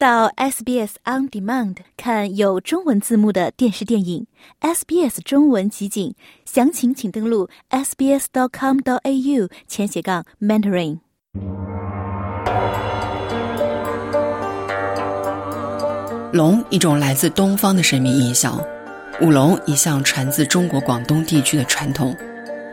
到 SBS On Demand 看有中文字幕的电视电影，SBS 中文集锦，详情请登录 sbs.com.au 前斜杠 mentoring。龙，一种来自东方的神秘意象。舞龙一向传自中国广东地区的传统，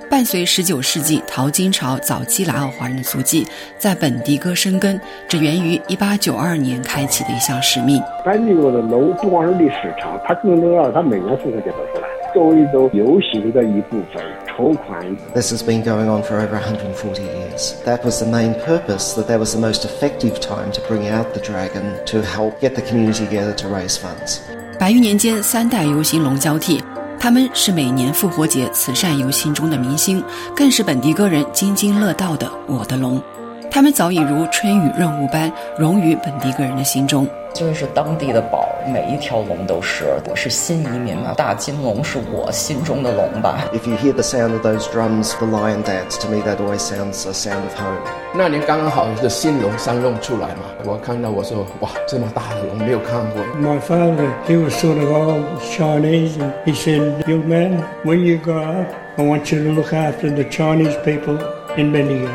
伴随十九世纪淘金潮早期来澳华人的足迹，在本地歌生根。这源于一八九二年开启的一项使命。本地歌的龙不光是历史长，它更重要，它每年送个节都出来，作为一种游行的一部分，筹款。This has been going on for over 140 years. That was the main purpose. That that was the most effective time to bring out the dragon to help get the community together to raise funds. 百余年间，三代游行龙交替，他们是每年复活节慈善游行中的明星，更是本地歌人津津乐道的“我的龙”。他们早已如春雨润物般融于本地个人的心中。就是当地的宝，每一条龙都是。我是新移民嘛，大金龙是我心中的龙吧。If you hear the sound of those drums, the lion dance, to me that always sounds a sound of home. 那年刚刚好是新龙上任出来嘛，我看到我说哇，这么大的龙没有看过。My father, he was sort of old Chinese, and he said, "Young man, when you grow up, I want you to look after the Chinese people in Bendigo."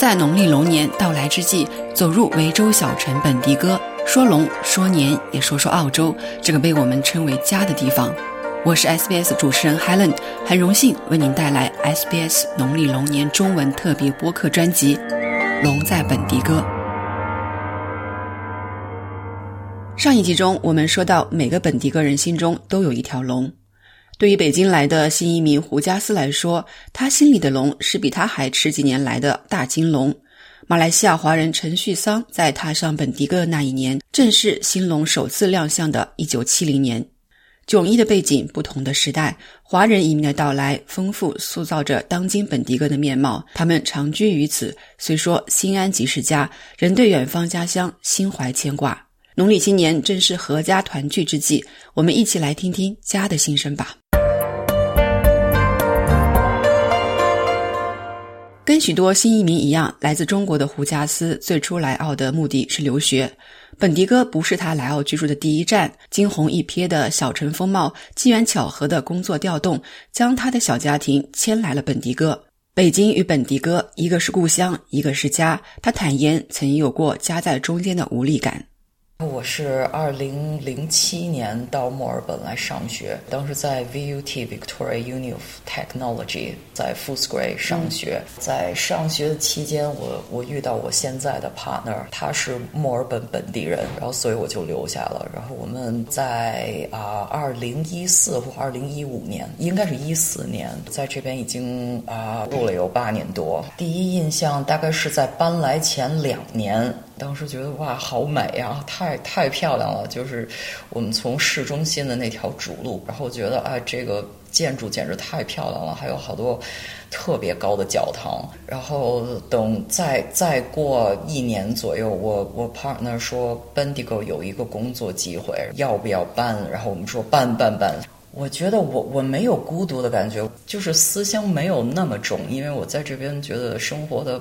在农历龙年到来之际，走入维州小城本地歌。说龙说年，也说说澳洲这个被我们称为家的地方。我是 SBS 主持人 Helen，很荣幸为您带来 SBS 农历龙年中文特别播客专辑《龙在本地歌》。上一集中，我们说到每个本地歌人心中都有一条龙。对于北京来的新移民胡加斯来说，他心里的龙是比他还迟几年来的大金龙。马来西亚华人陈旭桑在踏上本地哥的那一年，正是新龙首次亮相的一九七零年。迥异的背景，不同的时代，华人移民的到来，丰富塑造着当今本地哥的面貌。他们长居于此，虽说心安即是家，仍对远方家乡心怀牵挂。农历新年正是阖家团聚之际，我们一起来听听家的心声吧。跟许多新移民一样，来自中国的胡加斯最初来澳的目的是留学。本迪哥不是他来澳居住的第一站。惊鸿一瞥的小城风貌，机缘巧合的工作调动，将他的小家庭迁来了本迪哥。北京与本迪哥，一个是故乡，一个是家。他坦言，曾有过夹在中间的无力感。我是二零零七年到墨尔本来上学，当时在 VUT Victoria Uni of Technology 在 Footscray 上学。在上学的期间，我我遇到我现在的 partner，他是墨尔本本地人，然后所以我就留下了。然后我们在啊二零一四或二零一五年，应该是一四年，在这边已经啊住了有八年多。第一印象大概是在搬来前两年。当时觉得哇，好美呀，太太漂亮了！就是我们从市中心的那条主路，然后觉得啊，这个建筑简直太漂亮了，还有好多特别高的教堂。然后等再再过一年左右，我我 partner 说，Bendigo 有一个工作机会，要不要搬？然后我们说搬搬搬。我觉得我我没有孤独的感觉，就是思乡没有那么重，因为我在这边觉得生活的。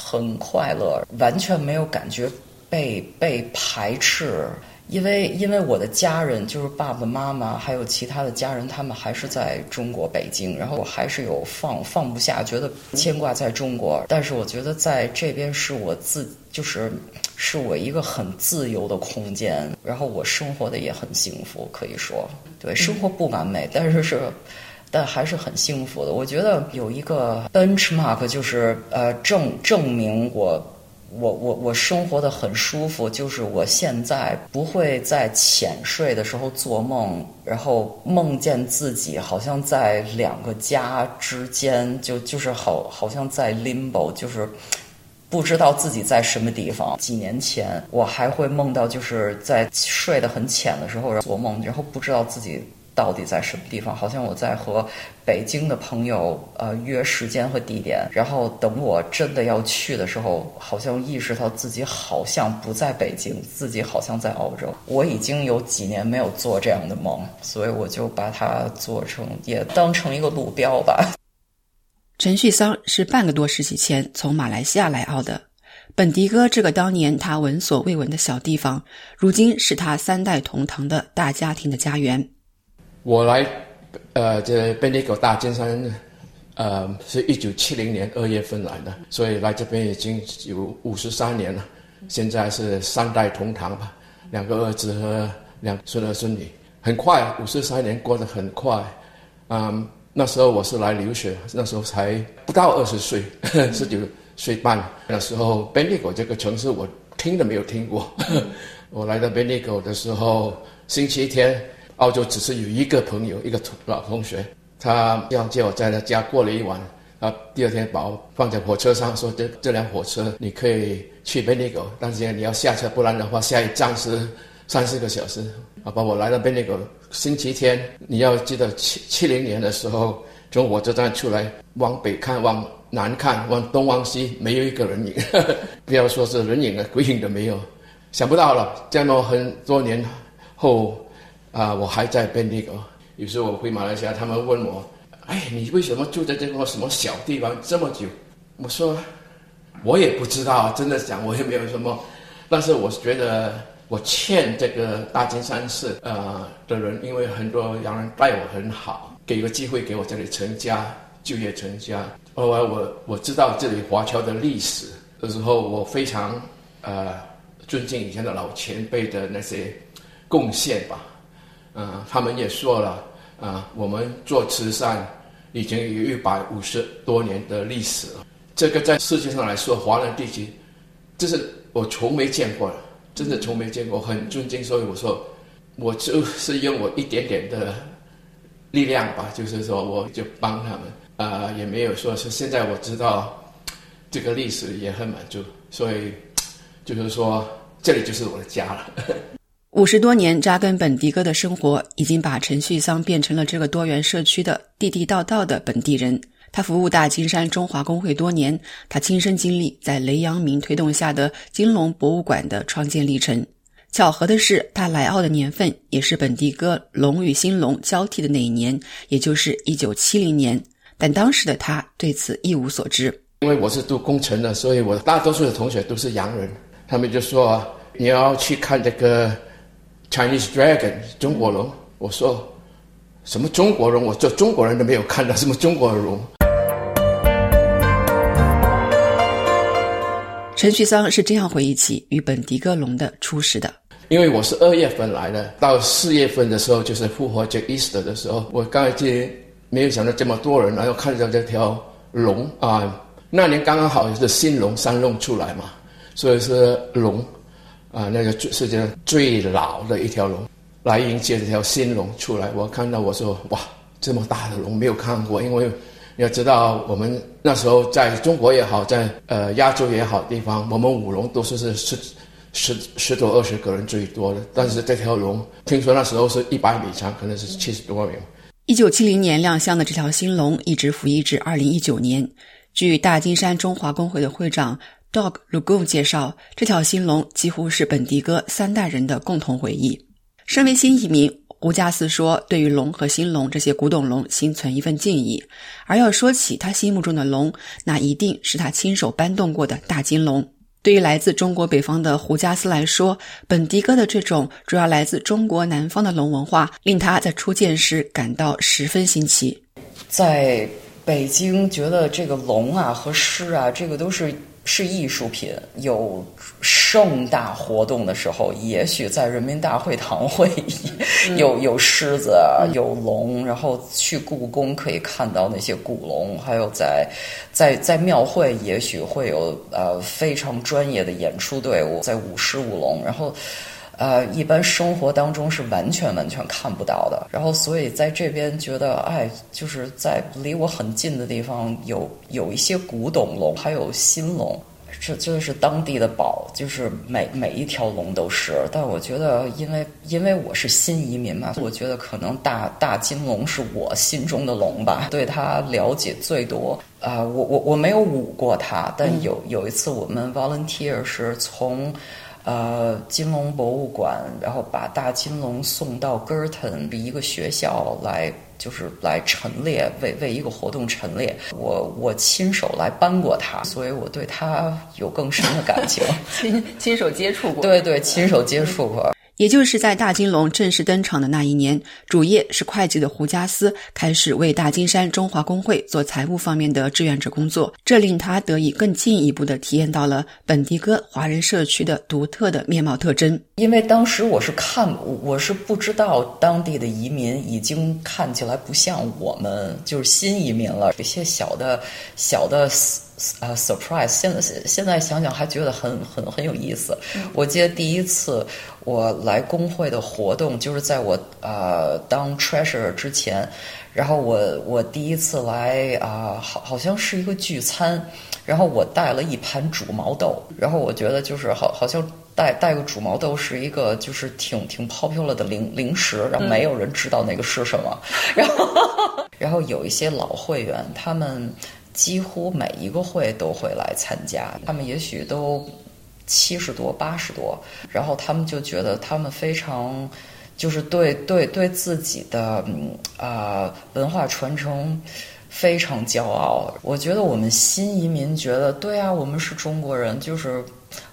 很快乐，完全没有感觉被被排斥，因为因为我的家人就是爸爸妈妈还有其他的家人，他们还是在中国北京，然后我还是有放放不下，觉得牵挂在中国，但是我觉得在这边是我自就是是我一个很自由的空间，然后我生活的也很幸福，可以说对生活不完美，但是是。但还是很幸福的。我觉得有一个 benchmark，就是呃证证明我我我我生活的很舒服，就是我现在不会在浅睡的时候做梦，然后梦见自己好像在两个家之间，就就是好好像在 limbo，就是不知道自己在什么地方。几年前我还会梦到，就是在睡得很浅的时候做梦，然后不知道自己。到底在什么地方？好像我在和北京的朋友呃约时间和地点，然后等我真的要去的时候，好像意识到自己好像不在北京，自己好像在澳洲。我已经有几年没有做这样的梦，所以我就把它做成，也当成一个路标吧。陈旭桑是半个多世纪前从马来西亚来澳的。本迪哥这个当年他闻所未闻的小地方，如今是他三代同堂的大家庭的家园。我来，呃，这本迪哥大金山，呃，是一九七零年二月份来的，所以来这边已经有五十三年了。现在是三代同堂吧，两个儿子和两孙儿孙女，很快五十三年过得很快。嗯，那时候我是来留学，那时候才不到二十岁，十九。岁半那时候，Bendigo 这个城市我听都没有听过。我来到 Bendigo 的时候，星期天，澳洲只是有一个朋友，一个同老同学，他要叫我在他家过了一晚。啊，第二天把我放在火车上，说这这辆火车你可以去贝尼狗但是你要下车，不然的话下一站是三四个小时。啊，把我来到贝尼狗星期天，你要记得七七零年的时候，从火车站出来，往北看，往。南看，往东往西，没有一个人影，不要说是人影了，鬼影都没有。想不到了，这么很多年后，啊，我还在本地。有时候我回马来西亚，他们问我：“哎，你为什么住在这个什么小地方这么久？”我说：“我也不知道，真的讲，我也没有什么。但是我觉得我欠这个大金山寺呃的人，因为很多洋人待我很好，给个机会给我这里成家。”就业成家。后来我我知道这里华侨的历史的时候，我非常呃尊敬以前的老前辈的那些贡献吧。嗯，他们也说了啊，我们做慈善已经有一百五十多年的历史了。这个在世界上来说，华人地区这是我从没见过的，真的从没见过，很尊敬。所以我说，我就是用我一点点的力量吧，就是说我就帮他们。啊，也没有说是现在我知道这个历史也很满足，所以就是说这里就是我的家了。五十多年扎根本地哥的生活，已经把陈旭桑变成了这个多元社区的地地道道的本地人。他服务大金山中华工会多年，他亲身经历在雷阳明推动下的金龙博物馆的创建历程。巧合的是，他来澳的年份也是本地哥龙与新龙交替的那一年，也就是一九七零年。但当时的他对此一无所知，因为我是读工程的，所以我大多数的同学都是洋人，他们就说你要去看这个 Chinese Dragon 中国龙。我说什么中国龙？我做中国人都没有看到什么中国龙。陈旭桑是这样回忆起与本迪戈龙的初始的：因为我是二月份来的，到四月份的时候就是复活节 Easter 的时候，我刚才接。没有想到这么多人，然后看到这条龙啊，那年刚刚好是新龙三龙出来嘛，所以是龙啊，那个世界上最老的一条龙来迎接这条新龙出来。我看到我说哇，这么大的龙没有看过，因为要知道我们那时候在中国也好，在呃亚洲也好地方，我们舞龙都是是十十十多二十个人最多的，但是这条龙听说那时候是一百米长，可能是七十多米。一九七零年亮相的这条新龙一直服役至二零一九年。据大金山中华工会的会长 Dog Lugo 介绍，这条新龙几乎是本迪哥三代人的共同回忆。身为新移民，胡加斯说，对于龙和新龙这些古董龙心存一份敬意。而要说起他心目中的龙，那一定是他亲手搬动过的大金龙。对于来自中国北方的胡加斯来说，本迪哥的这种主要来自中国南方的龙文化，令他在初见时感到十分新奇。在北京，觉得这个龙啊和狮啊，这个都是。是艺术品，有盛大活动的时候，也许在人民大会堂会有有狮子，有龙，然后去故宫可以看到那些古龙，还有在在在庙会，也许会有呃非常专业的演出队伍在舞狮舞龙，然后。呃，一般生活当中是完全完全看不到的。然后，所以在这边觉得，哎，就是在离我很近的地方有有一些古董龙，还有新龙，这真的是当地的宝，就是每每一条龙都是。但我觉得，因为因为我是新移民嘛，我觉得可能大大金龙是我心中的龙吧，对它了解最多。啊，我我我没有舞过它，但有有一次我们 volunteer 是从。呃，金龙博物馆，然后把大金龙送到 Girton 一个学校来就是来陈列，为为一个活动陈列。我我亲手来搬过它，所以我对它有更深的感情。亲亲手接触过，对对，亲手接触过。也就是在大金龙正式登场的那一年，主业是会计的胡家思开始为大金山中华工会做财务方面的志愿者工作，这令他得以更进一步的体验到了本地哥华人社区的独特的面貌特征。因为当时我是看，我是不知道当地的移民已经看起来不像我们，就是新移民了，有些小的小的。啊，surprise！现在现在想想还觉得很很很有意思。我记得第一次我来工会的活动，就是在我呃当 treasurer 之前，然后我我第一次来啊，好好像是一个聚餐，然后我带了一盘煮毛豆，然后我觉得就是好好像带带个煮毛豆是一个就是挺挺 popular 的零零食，然后没有人知道那个是什么，然 后然后有一些老会员他们。几乎每一个会都会来参加，他们也许都七十多、八十多，然后他们就觉得他们非常，就是对对对自己的啊文化传承非常骄傲。我觉得我们新移民觉得，对啊，我们是中国人，就是。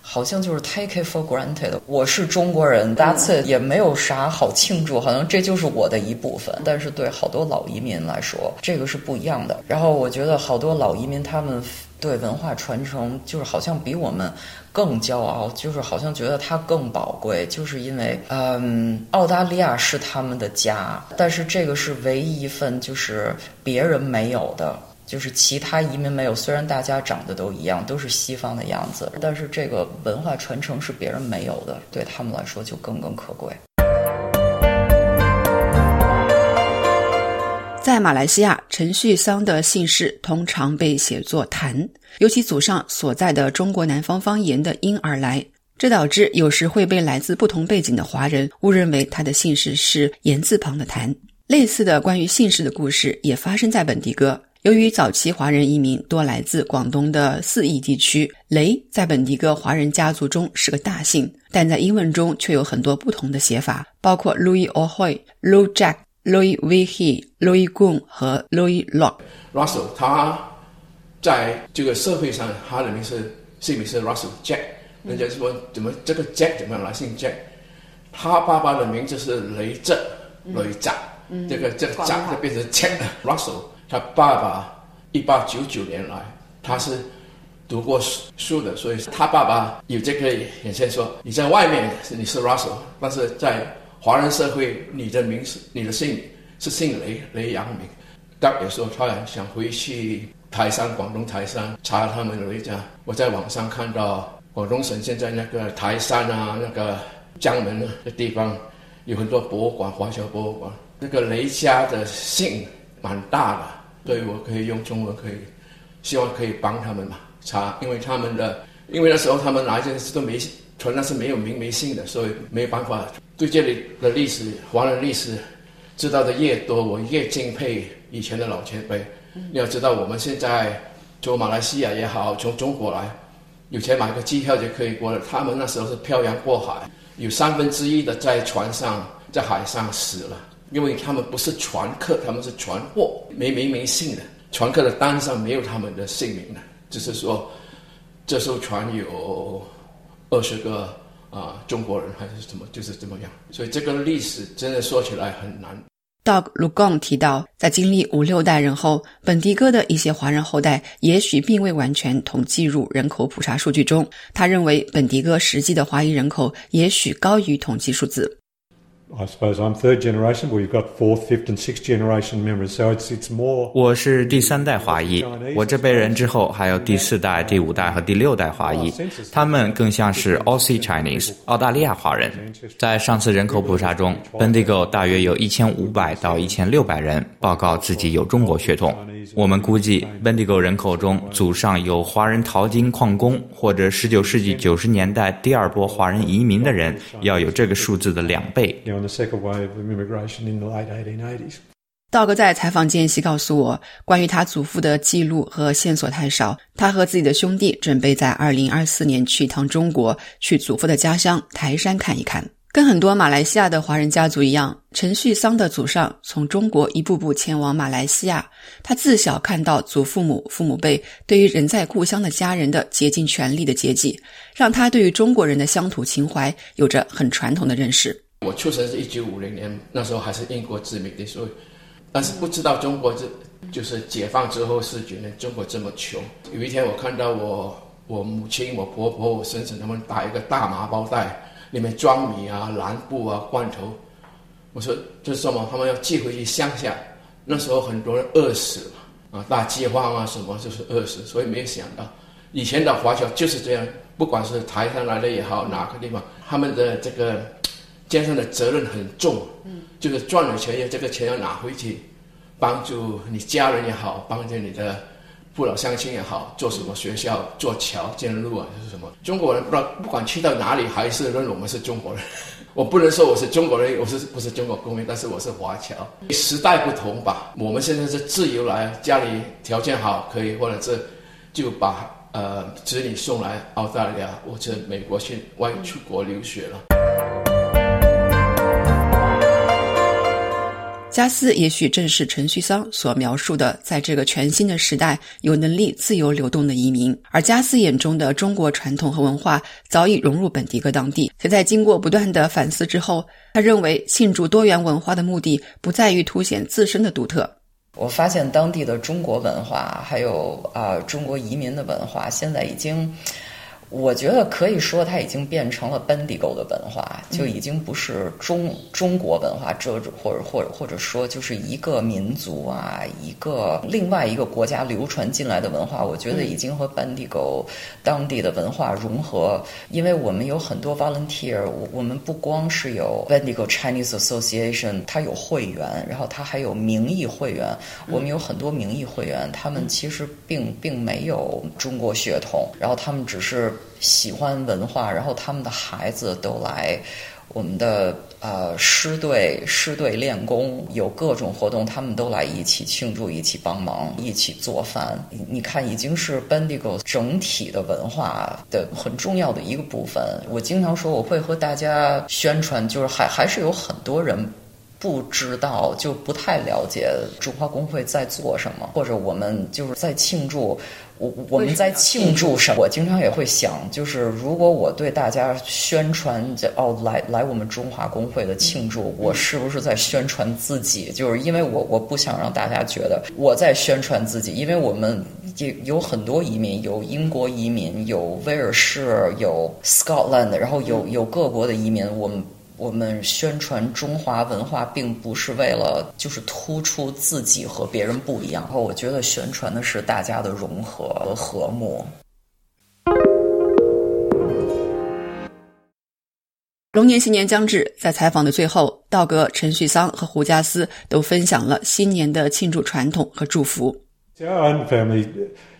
好像就是 take it for granted，我是中国人，That's it，也没有啥好庆祝，好像这就是我的一部分。但是对好多老移民来说，这个是不一样的。然后我觉得好多老移民他们对文化传承就是好像比我们更骄傲，就是好像觉得它更宝贵，就是因为嗯，澳大利亚是他们的家，但是这个是唯一一份就是别人没有的。就是其他移民没有，虽然大家长得都一样，都是西方的样子，但是这个文化传承是别人没有的，对他们来说就更更可贵。在马来西亚，陈旭桑的姓氏通常被写作谭，尤其祖上所在的中国南方方言的音而来，这导致有时会被来自不同背景的华人误认为他的姓氏是言字旁的谭。类似的关于姓氏的故事也发生在本地哥。由于早期华人移民多来自广东的四邑地区，雷在本地个华人家族中是个大姓，但在英文中却有很多不同的写法，包括 Louis O'Hoy、Lou Jack、Louis V He、Louis Gun 和 Louis Lock。Russell 他在这个社会上，他的名字姓名是 Russell Jack，人家说怎么这个 Jack 怎么来姓 Jack？他爸爸的名字是雷震、雷震，这个这个震就变成 Jack Russell。他爸爸一八九九年来，他是读过书的，所以他爸爸有这个眼线说：你在外面你是 Russell，但是在华人社会，你的名字、你的姓是姓雷，雷阳明。大也说他想回去台山，广东台山查他们的一家。我在网上看到广东省现在那个台山啊，那个江门的地方有很多博物馆，华侨博物馆。那个雷家的姓。蛮大的，所以我可以用中文，可以希望可以帮他们嘛查，因为他们的，因为那时候他们来这都没传，那是没有名没姓的，所以没有办法对这里的历史、华人历史知道的越多，我越敬佩以前的老前辈。你要知道，我们现在从马来西亚也好，从中国来，有钱买个机票就可以过了。他们那时候是漂洋过海，有三分之一的在船上、在海上死了。因为他们不是船客，他们是船货，没名没姓的。船客的单上没有他们的姓名的，只是说这艘船有二十个啊中国人还是怎么，就是怎么样。所以这个历史真的说起来很难。Dog Lugon 提到，在经历五六代人后，本迪哥的一些华人后代也许并未完全统计入人口普查数据中。他认为，本迪哥实际的华裔人口也许高于统计数字。I suppose I'm third generation, we've got fourth, fifth, and sixth generation members, so it's it's more. 我是第三代华裔，我这辈人之后还有第四代、第五代和第六代华裔，他们更像是 Aussie Chinese 澳大利亚华人。在上次人口普查中，Bendigo 大约有一千五百到一千六百人报告自己有中国血统。我们估计，Bendigo 人口中祖上有华人淘金矿工或者十九世纪九十年代第二波华人移民的人，要有这个数字的两倍。On the second way of immigration in the late 1880s 道格在采访间隙告诉我，关于他祖父的记录和线索太少。他和自己的兄弟准备在二零二四年去一趟中国，去祖父的家乡台山看一看。跟很多马来西亚的华人家族一样，陈旭桑的祖上从中国一步步前往马来西亚。他自小看到祖父母、父母辈对于人在故乡的家人的竭尽全力的接济，让他对于中国人的乡土情怀有着很传统的认识。我出生是一九五零年，那时候还是英国殖民的所以，但是不知道中国这就是解放之后是觉得中国这么穷。有一天我看到我我母亲、我婆婆、我婶婶他们打一个大麻包袋。里面装米啊、蓝布啊、罐头，我说这是什么？他们要寄回去乡下。那时候很多人饿死了啊，大饥荒啊什么，就是饿死。所以没有想到，以前的华侨就是这样，不管是台上来的也好，哪个地方，他们的这个肩上的责任很重，嗯，就是赚了钱要这个钱要拿回去，帮助你家人也好，帮助你的。父老乡亲也好，做什么学校、做桥、建路啊，就是什么中国人，不知道不管去到哪里，还是认为我们是中国人。我不能说我是中国人，我是不是中国公民，但是我是华侨。时代不同吧，我们现在是自由来，家里条件好，可以或者是就把呃子女送来澳大利亚或者美国去外出国留学了。加斯也许正是陈旭桑所描述的，在这个全新的时代有能力自由流动的移民。而加斯眼中的中国传统和文化早已融入本地各当地。且在经过不断的反思之后，他认为庆祝多元文化的目的不在于凸显自身的独特。我发现当地的中国文化，还有啊中国移民的文化，现在已经。我觉得可以说，它已经变成了 Bendigo 的文化，就已经不是中中国文化，这或者或者或者说就是一个民族啊，一个另外一个国家流传进来的文化。我觉得已经和 Bendigo 当地的文化融合，因为我们有很多 volunteer，我我们不光是有 Bendigo Chinese Association，它有会员，然后它还有名义会员。我们有很多名义会员，他们其实并并没有中国血统，然后他们只是。喜欢文化，然后他们的孩子都来我们的呃师队师队练功，有各种活动，他们都来一起庆祝，一起帮忙，一起做饭。你看，已经是 Bendigo 整体的文化的很重要的一个部分。我经常说，我会和大家宣传，就是还还是有很多人不知道，就不太了解中华工会在做什么，或者我们就是在庆祝。我我们在庆祝什么？我经常也会想，就是如果我对大家宣传这哦来来我们中华工会的庆祝，我是不是在宣传自己？就是因为我我不想让大家觉得我在宣传自己，因为我们有有很多移民，有英国移民，有威尔士，有 Scotland，然后有有各国的移民，我们。我们宣传中华文化，并不是为了就是突出自己和别人不一样。然后我觉得宣传的是大家的融合和和睦。龙年新年将至，在采访的最后，道格、陈旭桑和胡家思都分享了新年的庆祝传统和祝福。Our own family,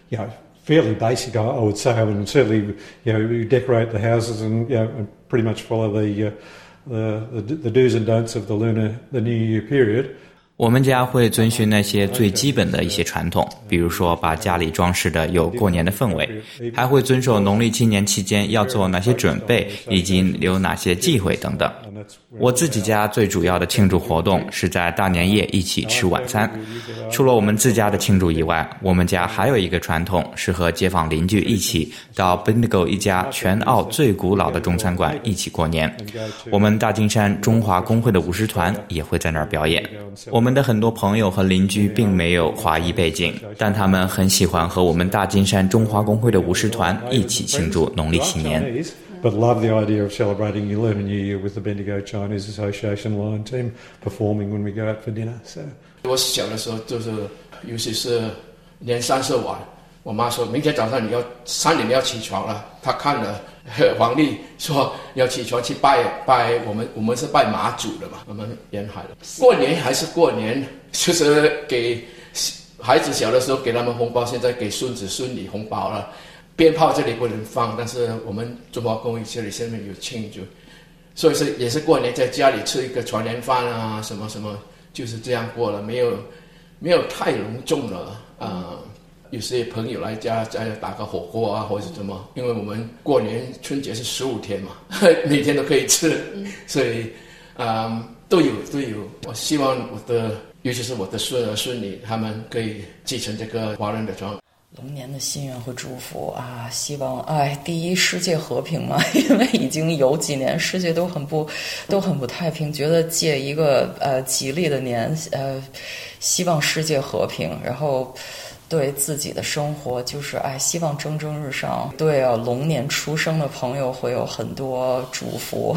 yeah, fairly basic. I would say, and certainly, you know, we decorate the houses and you know, pretty much follow the. The, the, the do's and don'ts of the lunar, the New Year period. 我们家会遵循那些最基本的一些传统，比如说把家里装饰的有过年的氛围，还会遵守农历新年期间要做哪些准备，以及留哪些忌讳等等。我自己家最主要的庆祝活动是在大年夜一起吃晚餐。除了我们自家的庆祝以外，我们家还有一个传统是和街坊邻居一起到 Bendigo 一家全澳最古老的中餐馆一起过年。我们大金山中华工会的舞狮团也会在那儿表演。我们的很多朋友和邻居并没有华裔背景，但他们很喜欢和我们大金山中华工会的舞狮团一起庆祝农历新年。but love the idea of celebrating Lunar New Year with the Bendigo Chinese Association Lion Team performing when we go out for dinner. So 我小的时候就是，尤其是年三十晚，我妈说明天早上你要三点要起床了。她看了 皇帝说要起床去拜拜我们，我们是拜妈祖的嘛，我们沿海的。过年还是过年，就是给孩子小的时候给他们红包，现在给孙子孙女红包了。鞭炮这里不能放，但是我们中华公益这里现在有庆祝，所以是也是过年在家里吃一个团圆饭啊，什么什么，就是这样过了，没有没有太隆重了啊。有些朋友来家家打个火锅啊，或者什么，因为我们过年春节是十五天嘛，每天都可以吃，所以啊都有都有。我希望我的，尤其是我的孙儿孙女，他们可以继承这个华人的传统。龙年的心愿和祝福啊，希望哎，第一世界和平嘛，因为已经有几年世界都很不都很不太平，觉得借一个呃吉利的年呃，希望世界和平，然后对自己的生活就是哎，希望蒸蒸日上。对啊，龙年出生的朋友会有很多祝福。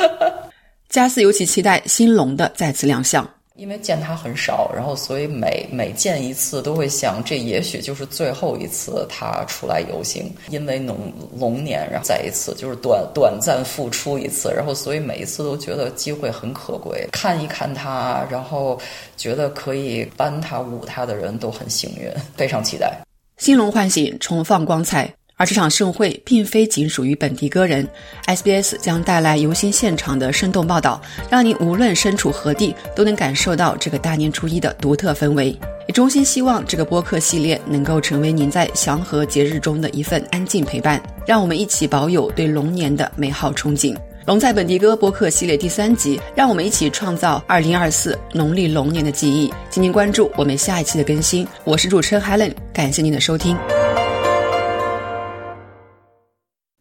加斯尤其期待新龙的再次亮相。因为见他很少，然后所以每每见一次都会想，这也许就是最后一次他出来游行。因为龙龙年，然后再一次就是短短暂复出一次，然后所以每一次都觉得机会很可贵，看一看他，然后觉得可以搬他舞他的人都很幸运，非常期待。新龙唤醒，重放光彩。而这场盛会并非仅属于本地歌人，SBS 将带来游行现场的生动报道，让您无论身处何地都能感受到这个大年初一的独特氛围。也衷心希望这个播客系列能够成为您在祥和节日中的一份安静陪伴，让我们一起保有对龙年的美好憧憬。龙在本地歌播客系列第三集，让我们一起创造2024农历龙年的记忆。请您关注我们下一期的更新。我是主持人 Helen，感谢您的收听。